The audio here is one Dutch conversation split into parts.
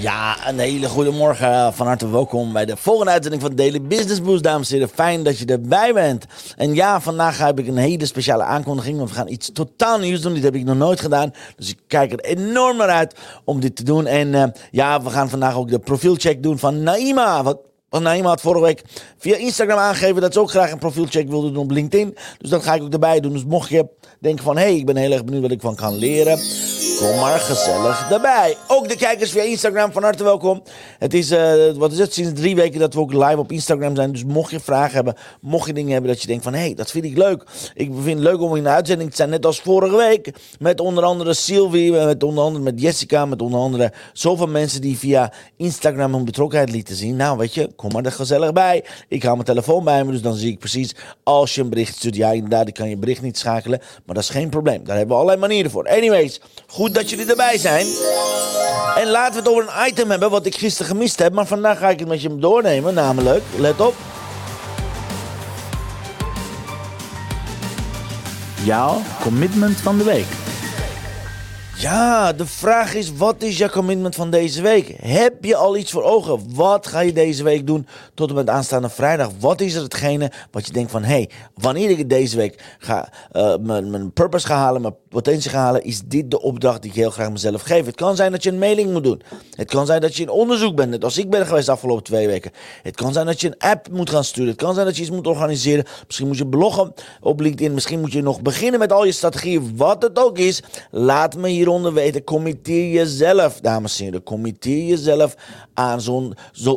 Ja, een hele goede morgen. Van harte welkom bij de volgende uitzending van Daily Business Boost, dames en heren. Fijn dat je erbij bent. En ja, vandaag heb ik een hele speciale aankondiging, we gaan iets totaal nieuws doen. Dit heb ik nog nooit gedaan, dus ik kijk er enorm naar uit om dit te doen. En uh, ja, we gaan vandaag ook de profielcheck doen van Naima. Wat want Naima had vorige week via Instagram aangegeven dat ze ook graag een profielcheck wilde doen op LinkedIn. Dus dat ga ik ook erbij doen. Dus mocht je denken van, hé, hey, ik ben heel erg benieuwd wat ik van kan leren. Kom maar gezellig erbij. Ook de kijkers via Instagram, van harte welkom. Het is, uh, wat is het, sinds drie weken dat we ook live op Instagram zijn. Dus mocht je vragen hebben, mocht je dingen hebben dat je denkt van... hé, hey, dat vind ik leuk. Ik vind het leuk om in de uitzending te zijn, net als vorige week. Met onder andere Sylvie, met onder andere met Jessica, met onder andere zoveel mensen die via Instagram hun betrokkenheid lieten zien. Nou, weet je, kom maar er gezellig bij. Ik hou mijn telefoon bij me, dus dan zie ik precies als je een bericht stuurt. Ja, inderdaad, ik kan je bericht niet schakelen, maar dat is geen probleem. Daar hebben we allerlei manieren voor. Anyways, goed dat jullie erbij zijn. En laten we het over een item hebben wat ik gisteren gemist heb, maar vandaag ga ik het met je doornemen, namelijk, let op. Jouw commitment van de week. Ja, de vraag is: wat is je commitment van deze week? Heb je al iets voor ogen? Wat ga je deze week doen tot en met aanstaande vrijdag? Wat is er hetgene wat je denkt van: hé, hey, wanneer ik deze week ga, uh, mijn, mijn purpose ga halen, mijn potentie ga halen, is dit de opdracht die ik heel graag mezelf geef? Het kan zijn dat je een mailing moet doen. Het kan zijn dat je in onderzoek bent, net als ik ben geweest de afgelopen twee weken. Het kan zijn dat je een app moet gaan sturen. Het kan zijn dat je iets moet organiseren. Misschien moet je bloggen op LinkedIn. Misschien moet je nog beginnen met al je strategieën. Wat het ook is, laat me hier hieronder weten. Committeer jezelf, dames en heren. Committeer jezelf aan zo,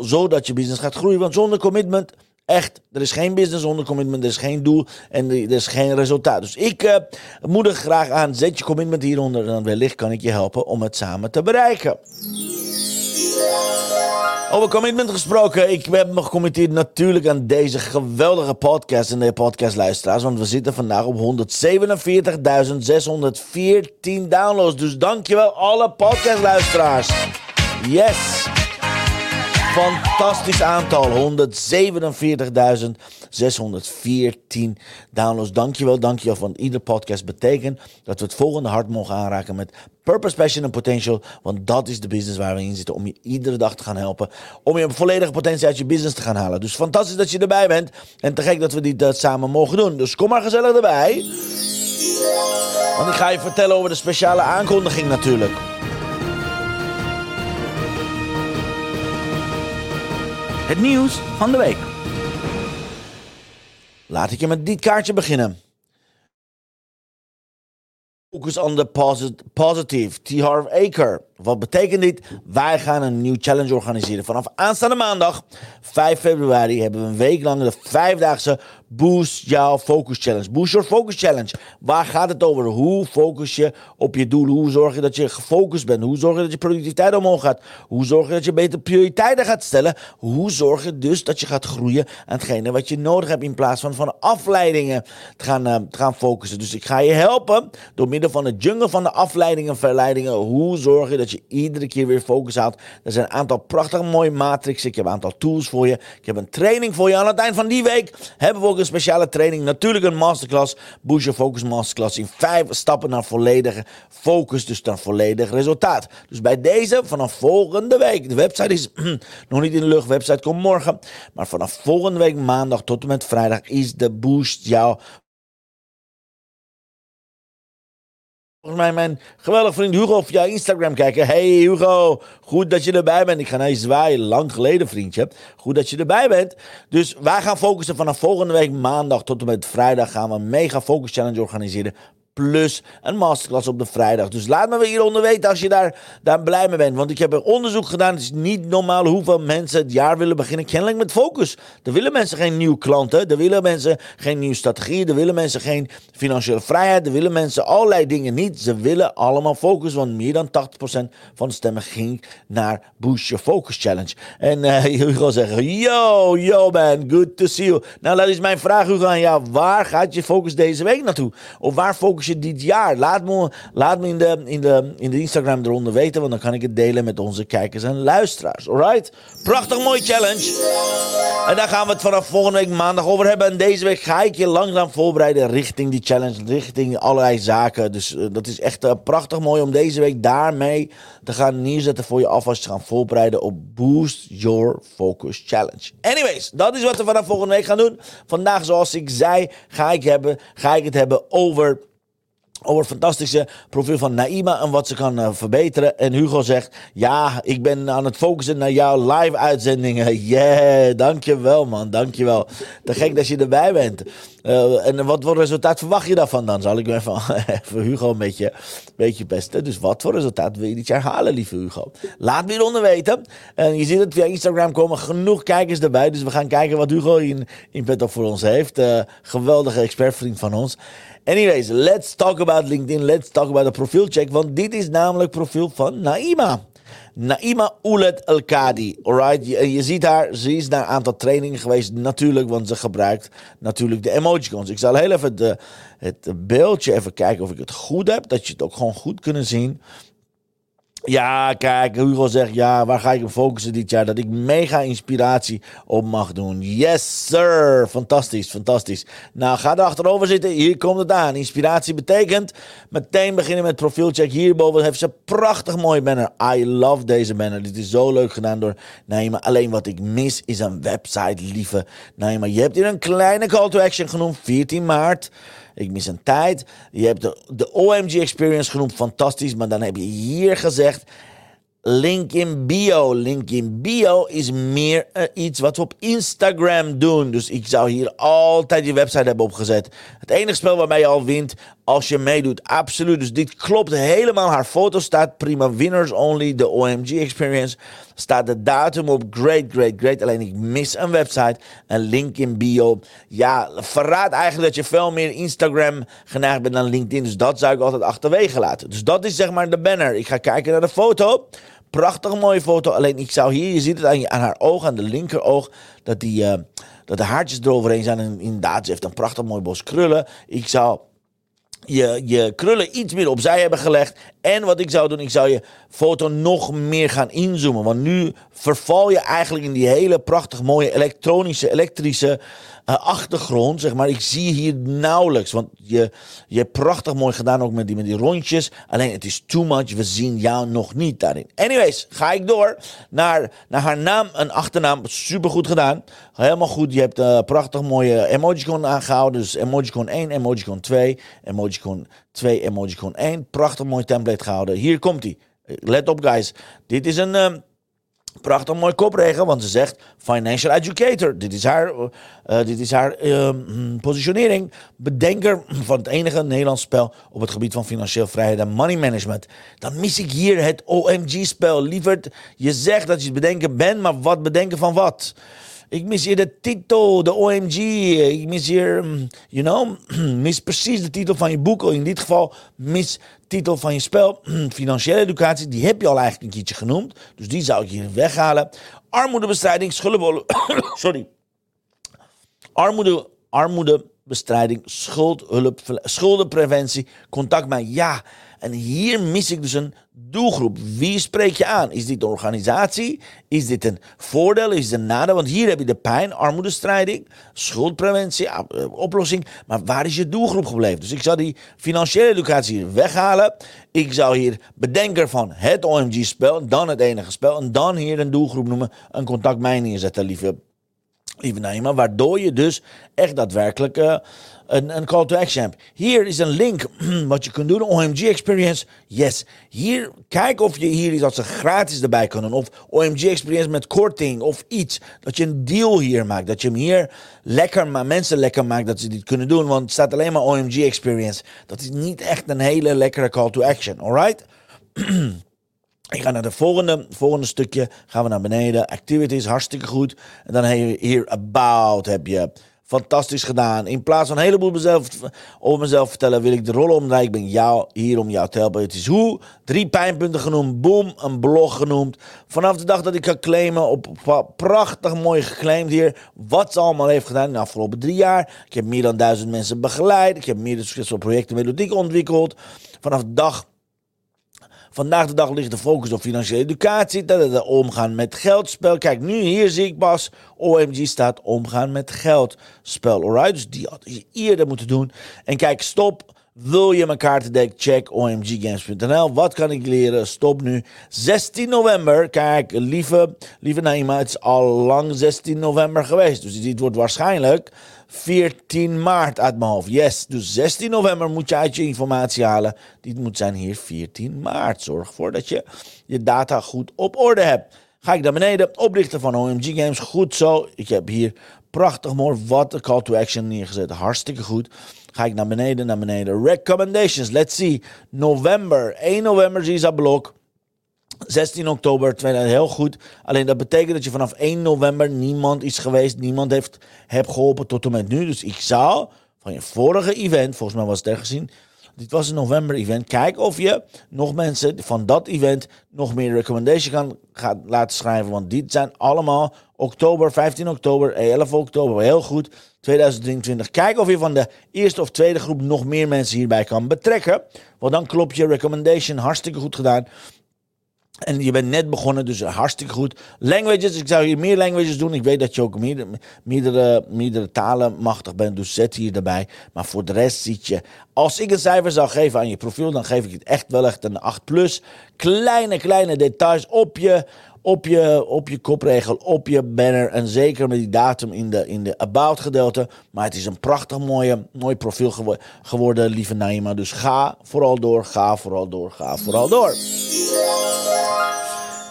zodat je business gaat groeien. Want zonder commitment, echt, er is geen business zonder commitment. Er is geen doel en er is geen resultaat. Dus ik uh, moedig graag aan, zet je commitment hieronder. En wellicht kan ik je helpen om het samen te bereiken. Over commitment gesproken, ik heb me gecommitteerd natuurlijk aan deze geweldige podcast en de podcastluisteraars. Want we zitten vandaag op 147.614 downloads. Dus dankjewel alle podcastluisteraars. Yes! Fantastisch aantal. 147.614 downloads. Dankjewel, dankjewel. Want ieder podcast betekent dat we het volgende hart mogen aanraken met purpose, passion en potential. Want dat is de business waar we in zitten. Om je iedere dag te gaan helpen. Om je volledige potentie uit je business te gaan halen. Dus fantastisch dat je erbij bent. En te gek dat we dit uh, samen mogen doen. Dus kom maar gezellig erbij. Want ik ga je vertellen over de speciale aankondiging natuurlijk. Het nieuws van de week. Laat ik je met dit kaartje beginnen. Focus on the posit positive. T. Harv Aker. Wat betekent dit? Wij gaan een nieuw challenge organiseren. Vanaf aanstaande maandag, 5 februari, hebben we een week lang de vijfdaagse Boost Jouw Focus Challenge. Boost Your Focus Challenge. Waar gaat het over? Hoe focus je op je doel? Hoe zorg je dat je gefocust bent? Hoe zorg je dat je productiviteit omhoog gaat? Hoe zorg je dat je beter prioriteiten gaat stellen? Hoe zorg je dus dat je gaat groeien aan hetgene wat je nodig hebt in plaats van van afleidingen te gaan, uh, te gaan focussen? Dus ik ga je helpen door middel van de jungle van de afleidingen en verleidingen. Hoe zorg je dat je iedere keer weer focus houdt? Er zijn een aantal prachtige mooie matrixen. Ik heb een aantal tools voor je. Ik heb een training voor je. Aan het eind van die week hebben we ook een speciale training. Natuurlijk een masterclass. Boost Your Focus Masterclass. In vijf stappen naar volledige focus. Dus naar volledig resultaat. Dus bij deze vanaf volgende week. De website is nog niet in de lucht. De website komt morgen. Maar vanaf volgende week maandag tot en met vrijdag is de Boost jouw Volgens mij mijn geweldige vriend Hugo via Instagram kijken. Hey Hugo, goed dat je erbij bent. Ik ga naar je zwaaien, lang geleden vriendje. Goed dat je erbij bent. Dus wij gaan focussen vanaf volgende week maandag tot en met vrijdag gaan we een mega focus challenge organiseren. Plus een masterclass op de vrijdag. Dus laat me hieronder weten als je daar, daar blij mee bent. Want ik heb een onderzoek gedaan. Het is niet normaal hoeveel mensen het jaar willen beginnen. Kennelijk met focus. Er willen mensen geen nieuwe klanten. Er willen mensen geen nieuwe strategie. Er willen mensen geen financiële vrijheid. Er willen mensen allerlei dingen niet. Ze willen allemaal focus. Want meer dan 80% van de stemmen ging naar Boost Your Focus Challenge. En uh, Hugo zeggen, yo, yo man, good to see you. Nou, dat is mijn vraag Hugo aan jou. Waar gaat je focus deze week naartoe? Of waar focus je dit jaar? Laat me, laat me in, de, in, de, in de Instagram eronder weten, want dan kan ik het delen met onze kijkers en luisteraars. Alright? Prachtig mooi challenge. En daar gaan we het vanaf volgende week maandag over hebben. En deze week ga ik je langzaam voorbereiden richting die challenge, richting allerlei zaken. Dus uh, dat is echt uh, prachtig mooi om deze week daarmee te gaan neerzetten voor je alvast te gaan voorbereiden op Boost Your Focus Challenge. Anyways, dat is wat we vanaf volgende week gaan doen. Vandaag, zoals ik zei, ga ik, hebben, ga ik het hebben over over het fantastische profiel van Naima en wat ze kan uh, verbeteren. En Hugo zegt, ja, ik ben aan het focussen naar jouw live uitzendingen. Yeah, dankjewel man, dankjewel. Te gek dat je erbij bent. Uh, en wat voor resultaat verwacht je daarvan dan? Zal ik even, even Hugo een beetje, beetje pesten. Dus wat voor resultaat wil je dit jaar halen, lieve Hugo? Laat me hieronder weten. En je ziet het via Instagram komen genoeg kijkers erbij. Dus we gaan kijken wat Hugo in, in petto voor ons heeft. Uh, geweldige expertvriend van ons. Anyways, let's talk about LinkedIn. Let's talk about de profielcheck. Want dit is namelijk profiel van Naima. Naima Oulet Elkadi. Alright, je, je, ziet haar, ze is naar een aantal trainingen geweest. Natuurlijk, want ze gebruikt natuurlijk de emojicons. Ik zal heel even het beeldje even kijken of ik het goed heb. Dat je het ook gewoon goed kunnen zien. Ja, kijk, Hugo zegt ja, waar ga ik op focussen dit jaar? Dat ik mega inspiratie op mag doen. Yes, sir. Fantastisch, fantastisch. Nou, ga er achterover zitten. Hier komt het aan. Inspiratie betekent meteen beginnen met profielcheck. Hierboven heeft ze een prachtig mooi banner. I love deze banner. Dit is zo leuk gedaan door Naima. Alleen wat ik mis is een website, lieve Naima. Je hebt hier een kleine call to action genoemd. 14 maart. Ik mis een tijd. Je hebt de, OMG Experience genoemd, fantastisch. Maar dan heb je hier gezegd. Link in bio. Link in bio is meer uh, iets wat we op Instagram doen. Dus ik zou hier altijd je website hebben opgezet. Het enige spel waarbij je al wint als je meedoet. Absoluut. Dus dit klopt helemaal. Haar foto staat prima. Winners only. De OMG Experience. Staat de datum op. Great, great, great. Alleen ik mis een website. Een link in bio. Ja, verraad eigenlijk dat je veel meer Instagram geneigd bent dan LinkedIn. Dus dat zou ik altijd achterwege laten. Dus dat is zeg maar de banner. Ik ga kijken naar de foto. Prachtig mooie foto. Alleen ik zou hier, je ziet het aan, haar oog, aan de linkeroog, dat, die, uh, dat de haartjes eroverheen zijn. En inderdaad, ze heeft een prachtig mooi bos krullen. Ik zou je, je krullen iets meer opzij hebben gelegd. En wat ik zou doen, ik zou je foto nog meer gaan inzoomen. Want nu verval je eigenlijk in die hele prachtig mooie elektronische, elektrische uh, achtergrond. Zeg maar. Ik zie hier nauwelijks. Want je, je hebt prachtig mooi gedaan ook met die, met die rondjes. Alleen het is too much. We zien jou nog niet daarin. Anyways, ga ik door naar, naar haar naam en achternaam. Super goed gedaan. Helemaal goed. Je hebt uh, prachtig mooie emojicon aangehouden. Dus emojicon 1, emojicon 2, emojicon 2, emojicon 1. Prachtig mooi template gehouden. Hier komt hij. Let op guys. Dit is een... Uh, Prachtig mooi kopregel, want ze zegt financial educator. Dit is haar, uh, dit is haar uh, positionering. Bedenker van het enige Nederlands spel op het gebied van financieel vrijheid en money management. Dan mis ik hier het OMG-spel. Lieverd, je zegt dat je het bedenken bent, maar wat bedenken van wat? Ik mis hier de titel, de OMG. Ik mis hier, you know, mis precies de titel van je boek. In dit geval mis titel van je spel, financiële educatie. Die heb je al eigenlijk een keertje genoemd. Dus die zou ik hier weghalen. Armoedebestrijding, schuldenbollen. Sorry. Armoede, armoedebestrijding, schuldhulp, schuldenpreventie, contact met ja. En hier mis ik dus een doelgroep. Wie spreek je aan? Is dit een organisatie? Is dit een voordeel? Is dit een nadeel? Want hier heb je de pijn, armoedestrijding, schuldpreventie, eh, oplossing. Maar waar is je doelgroep gebleven? Dus ik zou die financiële educatie hier weghalen. Ik zou hier bedenker van het OMG-spel, dan het enige spel. En dan hier een doelgroep noemen, een contact mij neerzetten, lieve lieve Naima, waardoor je dus echt daadwerkelijk uh, een, call to action. Hier is een link wat je kunt doen, OMG Experience. Yes, hier, kijk of je hier iets als een gratis erbij kan doen. Of OMG Experience met korting of iets. Dat je een deal hier maakt. Dat je hem hier lekker, maar mensen lekker maakt dat ze dit kunnen doen. Want het staat alleen maar OMG Experience. Dat is niet echt een hele lekkere call to action, alright? Ik ga naar de volgende, volgende stukje. Gaan we naar beneden. Activities, hartstikke goed. En dan heb je hier about heb je. Fantastisch gedaan. In plaats van een heleboel mezelf, over mezelf vertellen, wil ik de rollen omdraaien. Ik ben jou, hier om jou te helpen. Het is hoe. Drie pijnpunten genoemd. Boom. Een blog genoemd. Vanaf de dag dat ik ga claimen. Op, prachtig mooi geclaimd hier. Wat ze allemaal heeft gedaan in de afgelopen drie jaar. Ik heb meer dan duizend mensen begeleid. Ik heb meer succesvolle projecten methodiek ontwikkeld. Vanaf dag Vandaag de dag ligt de focus op financiële educatie, dat het omgaan met geldspel. Kijk, nu hier zie ik pas, OMG staat omgaan met geldspel. Alright, dus die had je eerder moeten doen. En kijk, stop. Wil je mijn kaartendek? Check omggames.nl. Wat kan ik leren? Stop nu. 16 november. Kijk, lieve, lieve Naima, het is al lang 16 november geweest. Dus dit wordt waarschijnlijk 14 maart uit mijn hoofd. Yes, dus 16 november moet je uit je informatie halen. Dit moet zijn hier 14 maart. Zorg ervoor dat je je data goed op orde hebt. Ga ik naar beneden, oprichten van OMG Games. Goed zo. Ik heb hier prachtig mooi wat de call to action neergezet. Hartstikke goed. Ga ik naar beneden, naar beneden. Recommendations, let's see. November, 1 november dat blok. 16 oktober, 2000, heel goed. Alleen dat betekent dat je vanaf 1 november niemand is geweest, niemand heeft heb geholpen tot en met nu. Dus ik zou van je vorige event, volgens mij was het er gezien, dit was een november event. Kijk of je nog mensen van dat event nog meer recommendation kan gaan laten schrijven. Want dit zijn allemaal oktober, 15 oktober, 11 oktober. Heel goed. 2023. Kijk of je van de eerste of tweede groep nog meer mensen hierbij kan betrekken. Want dan klopt je recommendation hartstikke goed gedaan. En je bent net begonnen, dus hartstikke goed. Languages, ik zou hier meer languages doen. Ik weet dat je ook meerdere, meerdere, talen machtig bent, dus zet hier erbij. Maar voor de rest ziet je, als ik een cijfer zou geven aan je profiel, dan geef ik het echt wel echt een 8 plus. Kleine, kleine details op je, op je, op je kopregel, op je banner. En zeker met die datum in de, in de about gedeelte. Maar het is een prachtig mooie, mooi profiel geworden, lieve Naima. Dus ga vooral door, ga vooral door, ga vooral door.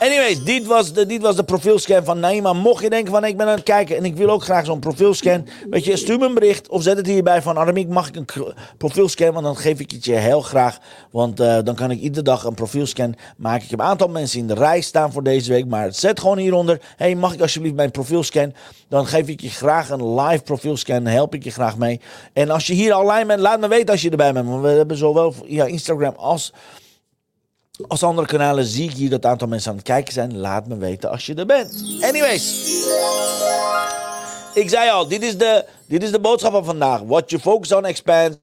Anyways, dit was, de, dit was de profielscan van Naima. Mocht je denken van ik ben aan het kijken en ik wil ook graag zo'n profielscan. Weet je, stuur me een bericht of zet het hierbij van Aramiek mag ik een profielscan. Want dan geef ik het je heel graag. Want uh, dan kan ik iedere dag een profielscan maken. Ik heb een aantal mensen in de rij staan voor deze week. Maar zet gewoon hieronder. Hey, mag ik alsjeblieft mijn profielscan? Dan geef ik je graag een live profielscan. Help ik je graag mee. En als je hier online bent, laat me weten als je erbij bent. Want we hebben zowel via Instagram als als andere kanalen zie ik hier dat aantal mensen aan het kijken zijn. Laat me weten als je er bent. Anyways. Ik zei al, dit is de, dit is de boodschap van vandaag. What you focus on expands.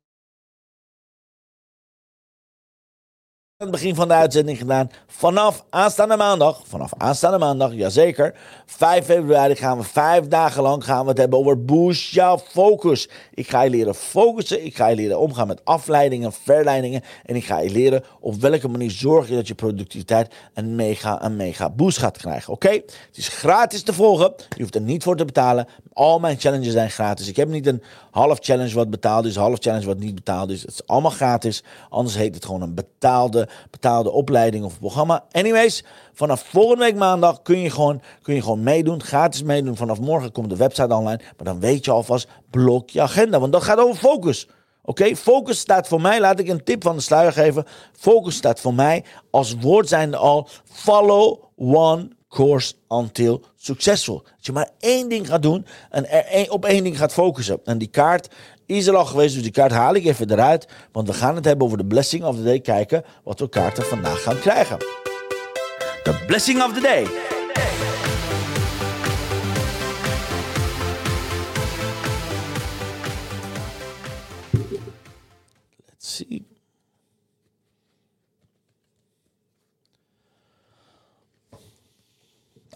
Het begin van de uitzending gedaan. Vanaf aanstaande maandag, vanaf aanstaande maandag, jazeker, 5 februari gaan we vijf dagen lang gaan we het hebben over boost jouw focus. Ik ga je leren focussen, ik ga je leren omgaan met afleidingen, verleidingen en ik ga je leren op welke manier zorg je dat je productiviteit een mega, een mega boost gaat krijgen. Oké? Het is gratis te volgen, je hoeft er niet voor te betalen. Al mijn challenges zijn gratis. Ik heb niet een half challenge wat betaald is, half challenge wat niet betaald is. Het is allemaal gratis, anders heet het gewoon een betaalde betaalde opleiding of programma. Anyways, vanaf volgende week maandag kun je gewoon, kun je gewoon meedoen, gratis meedoen. Vanaf morgen komt de website online, maar dan weet je alvast, blok je agenda, want dat gaat over focus. Oké, focus staat voor mij, laat ik een tip van de sluier geven. Focus staat voor mij als woord zijnde al, follow one course until successful. Dat je maar één ding gaat doen en er op één ding gaat focussen. En die kaart is er al geweest, dus die kaart haal ik even eruit. Want we gaan het hebben over de blessing of the day. Kijken wat we kaarten vandaag gaan krijgen. De blessing of the day. Let's see.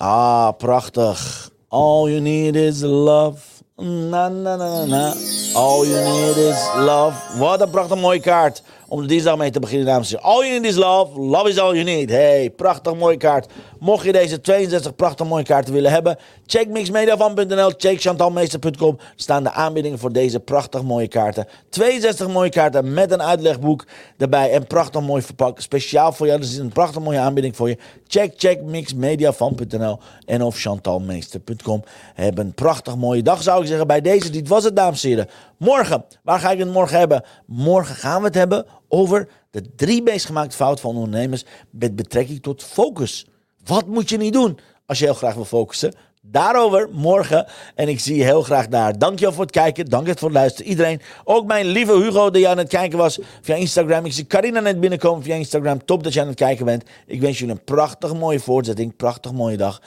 Ah, prachtig. All you need is love. Na, na, na, na. All you need is love. Wat een prachtig mooie kaart. Om de dinsdag mee te beginnen, dames en heren. All you need is love. Love is all you need. Hey, prachtig mooie kaart. Mocht je deze 62 prachtig mooie kaarten willen hebben, check mixmediavan.nl, check chantalmeester.com. staan de aanbiedingen voor deze prachtig mooie kaarten. 62 mooie kaarten met een uitlegboek erbij en prachtig mooi verpakt. Speciaal voor jou, dus is een prachtig mooie aanbieding voor je. Check, check mixmediavan.nl en of chantalmeester.com. Heb een prachtig mooie dag, zou ik zeggen. Bij deze, dit was het, dames en heren. Morgen, waar ga ik het morgen hebben? Morgen gaan we het hebben over de drie meest gemaakte fouten van ondernemers met betrekking tot focus. Wat moet je niet doen als je heel graag wil focussen? Daarover morgen. En ik zie je heel graag daar. Dankjewel voor het kijken. Dankjewel voor het luisteren. Iedereen. Ook mijn lieve Hugo die aan het kijken was via Instagram. Ik zie Carina net binnenkomen via Instagram. Top dat je aan het kijken bent. Ik wens jullie een prachtig mooie voortzetting. Prachtig mooie dag.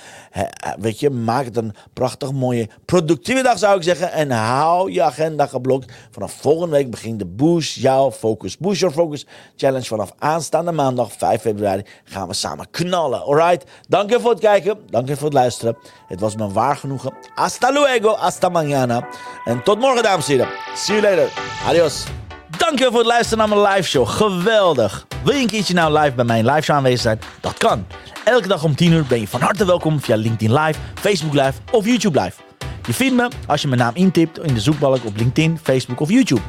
weet je, maak het een prachtig mooie productieve dag zou ik zeggen. En hou je agenda geblokt. Vanaf volgende week begint de Boost Jouw Focus. Boost Your Focus Challenge. Vanaf aanstaande maandag 5 februari gaan we samen knallen. Alright. Dankjewel voor het kijken. Dankjewel voor het luisteren. Het was me waar genoegen. Hasta luego, hasta mañana. En tot morgen, dames en heren. See you later. Adios. Dankjewel voor het luisteren naar mijn live show. Geweldig. Wil je een keertje nou live bij mijn live show aanwezig zijn? Dat kan. Elke dag om 10 uur ben je van harte welkom via LinkedIn Live, Facebook Live of YouTube Live. Je vindt me als je mijn naam intipt in de zoekbalk op LinkedIn, Facebook of YouTube.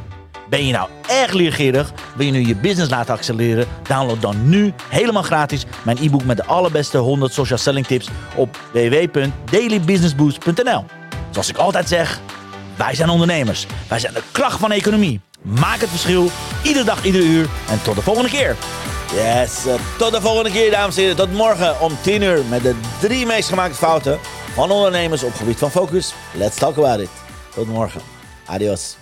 Ben je nou erg leergierig? Wil je nu je business laten accelereren? Download dan nu helemaal gratis mijn e-book met de allerbeste 100 social selling tips op www.dailybusinessboost.nl. Zoals ik altijd zeg, wij zijn ondernemers. Wij zijn de kracht van de economie. Maak het verschil, iedere dag, iedere uur. En tot de volgende keer. Yes, uh, tot de volgende keer, dames en heren. Tot morgen om 10 uur met de drie meest gemaakte fouten van ondernemers op gebied van focus. Let's talk about it. Tot morgen. Adios.